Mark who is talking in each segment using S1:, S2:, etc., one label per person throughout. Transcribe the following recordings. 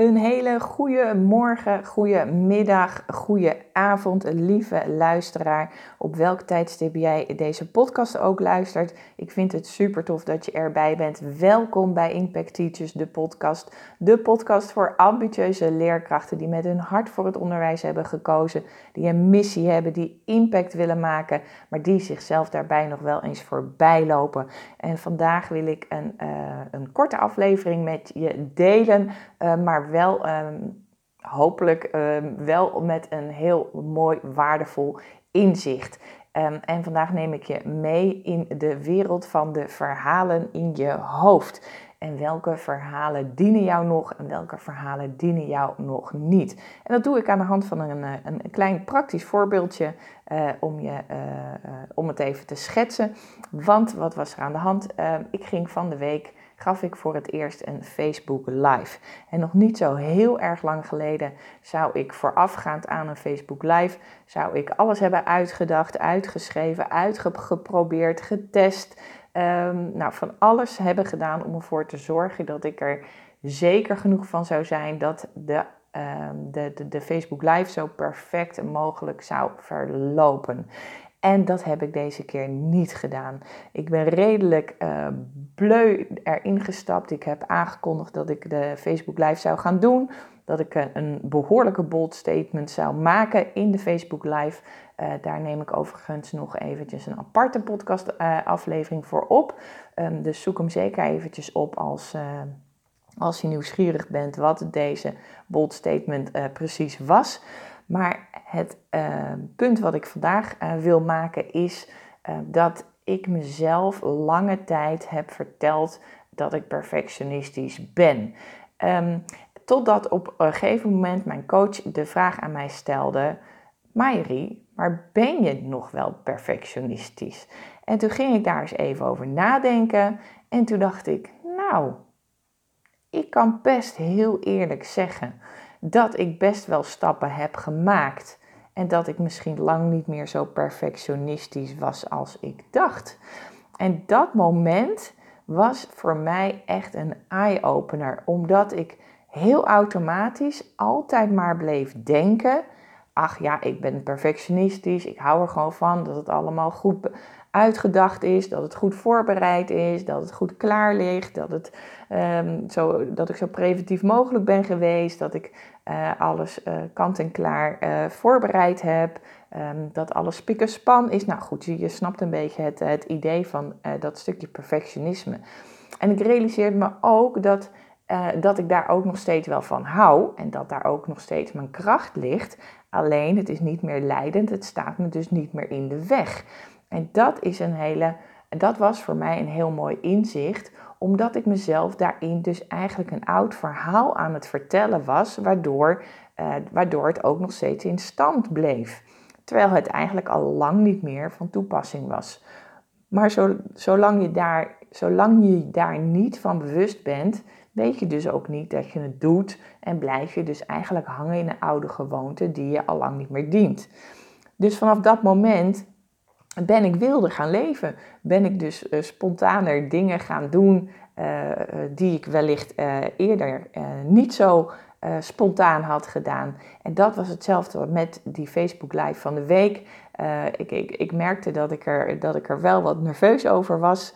S1: Een hele goede morgen, goede middag, goede avond, lieve luisteraar. Op welk tijdstip jij deze podcast ook luistert. Ik vind het super tof dat je erbij bent. Welkom bij Impact Teachers, de podcast. De podcast voor ambitieuze leerkrachten die met hun hart voor het onderwijs hebben gekozen. Die een missie hebben, die impact willen maken, maar die zichzelf daarbij nog wel eens voorbij lopen. En vandaag wil ik een, uh, een korte aflevering met je delen, uh, maar wel ehm, hopelijk ehm, wel met een heel mooi, waardevol inzicht. Ehm, en vandaag neem ik je mee in de wereld van de verhalen in je hoofd. En welke verhalen dienen jou nog en welke verhalen dienen jou nog niet. En dat doe ik aan de hand van een, een klein praktisch voorbeeldje uh, om, je, uh, om het even te schetsen. Want wat was er aan de hand? ik ging van de week gaf ik voor het eerst een Facebook Live. En nog niet zo heel erg lang geleden zou ik voorafgaand aan een Facebook Live, zou ik alles hebben uitgedacht, uitgeschreven, uitgeprobeerd, getest. Um, nou, van alles hebben gedaan om ervoor te zorgen dat ik er zeker genoeg van zou zijn dat de, de, de, de Facebook Live zo perfect mogelijk zou verlopen. En dat heb ik deze keer niet gedaan. Ik ben redelijk uh, bleu erin gestapt. Ik heb aangekondigd dat ik de Facebook Live zou gaan doen. Dat ik een behoorlijke bold statement zou maken in de Facebook Live. Uh, daar neem ik overigens nog eventjes een aparte podcast aflevering voor op. Um, dus zoek hem zeker eventjes op als, als je nieuwsgierig bent wat deze bold statement precies was. Maar het uh, punt wat ik vandaag uh, wil maken is uh, dat ik mezelf lange tijd heb verteld dat ik perfectionistisch ben. Um, totdat op een gegeven moment mijn coach de vraag aan mij stelde: Mayri, maar ben je nog wel perfectionistisch? En toen ging ik daar eens even over nadenken. En toen dacht ik: Nou, ik kan best heel eerlijk zeggen dat ik best wel stappen heb gemaakt. En dat ik misschien lang niet meer zo perfectionistisch was als ik dacht. En dat moment was voor mij echt een eye-opener, omdat ik heel automatisch altijd maar bleef denken: ach ja, ik ben perfectionistisch, ik hou er gewoon van dat het allemaal goed uitgedacht is, dat het goed voorbereid is, dat het goed klaar ligt, dat, het, um, zo, dat ik zo preventief mogelijk ben geweest, dat ik uh, alles uh, kant en klaar uh, voorbereid heb, um, dat alles spik en span is. Nou goed, je, je snapt een beetje het, het idee van dat stukje perfectionisme. En ik realiseerde me ook dat, dat ik daar ook nog steeds wel van hou en dat daar ook nog steeds mijn kracht ligt. Alleen het is niet meer leidend, het staat me dus niet meer in de weg. En dat is een hele, dat was voor mij een heel mooi inzicht, omdat ik mezelf daarin dus eigenlijk een oud verhaal aan het vertellen was, waardoor, uh, waardoor het ook nog steeds in stand bleef. Terwijl het eigenlijk al lang niet meer van toepassing was. Maar zo, zolang, je daar, zolang je daar niet van bewust bent, weet je dus ook niet dat je het doet en blijf je dus eigenlijk hangen in een oude gewoonte die je al lang niet meer dient. Dus vanaf dat moment ben ik wilder gaan leven. Ben ik dus uh, spontaner dingen gaan doen uh, die ik wellicht eerder niet zo spontaan had gedaan. En dat was hetzelfde met die Facebook Live van de week. Ik, ik, ik, merkte dat ik, er, dat ik er wel wat nerveus over was.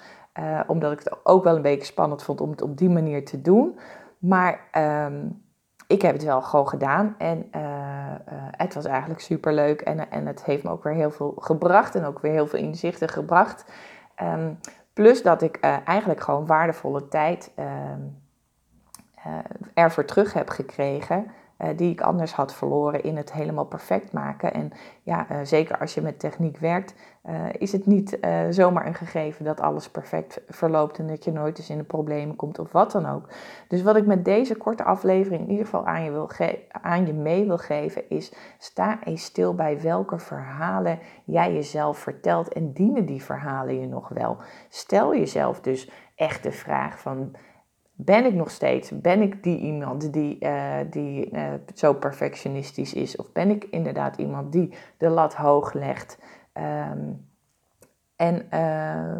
S1: Omdat ik het ook wel een beetje spannend vond om het op die manier te doen. Maar um, ik heb het wel gewoon gedaan en uh, uh, het was eigenlijk super leuk en, en het heeft me ook weer heel veel gebracht en ook weer heel veel inzichten gebracht. Um, plus dat ik eigenlijk gewoon waardevolle tijd um, ervoor terug heb gekregen. Uh, die ik anders had verloren in het helemaal perfect maken. En ja, uh, zeker als je met techniek werkt, uh, is het niet zomaar een gegeven dat alles perfect verloopt en dat je nooit eens in de problemen komt of wat dan ook. Dus wat ik met deze korte aflevering in ieder geval aan je, wil aan je mee wil geven is, sta eens stil bij welke verhalen jij jezelf vertelt en dienen die verhalen je nog wel. Stel jezelf dus echt de vraag van ben ik nog steeds, ben ik die iemand die, uh, die uh, zo perfectionistisch is? Of ben ik inderdaad iemand die de lat hoog legt? Um, en, uh,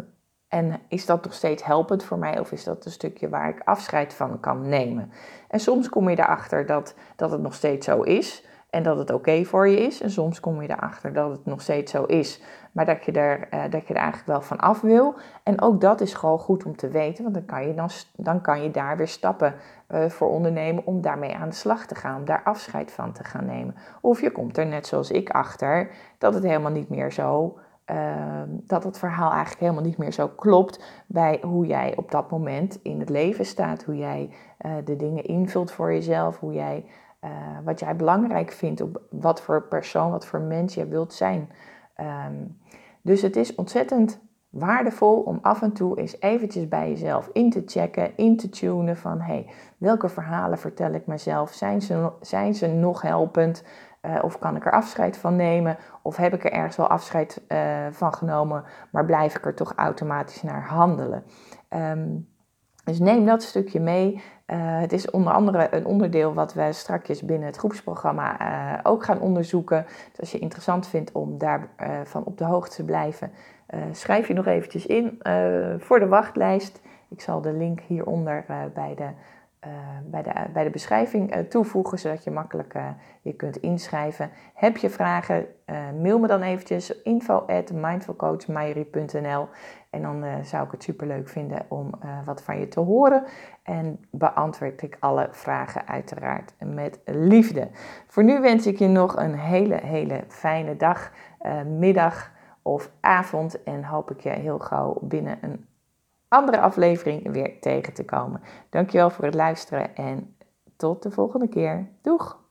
S1: En is dat nog steeds helpend voor mij of is dat een stukje waar ik afscheid van kan nemen? En soms kom je erachter dat, dat het nog steeds zo is en dat het oké voor je is. En soms kom je erachter dat het nog steeds zo is, maar dat je, er, uh, dat je er eigenlijk wel van af wil. En ook dat is gewoon goed om te weten, want dan kan je, dan, dan kan je daar weer stappen uh, voor ondernemen om daarmee aan de slag te gaan, om daar afscheid van te gaan nemen. Of je komt er net zoals ik achter dat het helemaal niet meer zo uh, dat het verhaal eigenlijk helemaal niet meer zo klopt bij hoe jij op dat moment in het leven staat, hoe jij uh, de dingen invult voor jezelf, hoe jij, uh, wat jij belangrijk vindt, op wat voor persoon, wat voor mens je wilt zijn. Um, dus het is ontzettend waardevol om af en toe eens eventjes bij jezelf in te checken, in te tunen van hey, welke verhalen vertel ik mezelf? Zijn ze, zijn ze nog helpend? Uh, of kan ik er afscheid van nemen? Of heb ik er ergens wel afscheid uh, van genomen, maar blijf ik er toch automatisch naar handelen? Um, dus neem dat stukje mee. Uh, het is onder andere een onderdeel wat we strakjes binnen het groepsprogramma ook gaan onderzoeken. Dus als je interessant vindt om daarvan op de hoogte te blijven, schrijf je nog eventjes in voor de wachtlijst. Ik zal de link hieronder bij de bij, de, bij de beschrijving uh, toevoegen, zodat je makkelijk uh, je kunt inschrijven. Heb je vragen, mail me dan eventjes info at en dan zou ik het super leuk vinden om wat van je te horen. En beantwoord ik alle vragen uiteraard met liefde. Voor nu wens ik je nog een hele, hele fijne dag, middag of avond en hoop ik je heel gauw binnen een andere aflevering weer tegen te komen. Dankjewel voor het luisteren en tot de volgende keer. Doeg!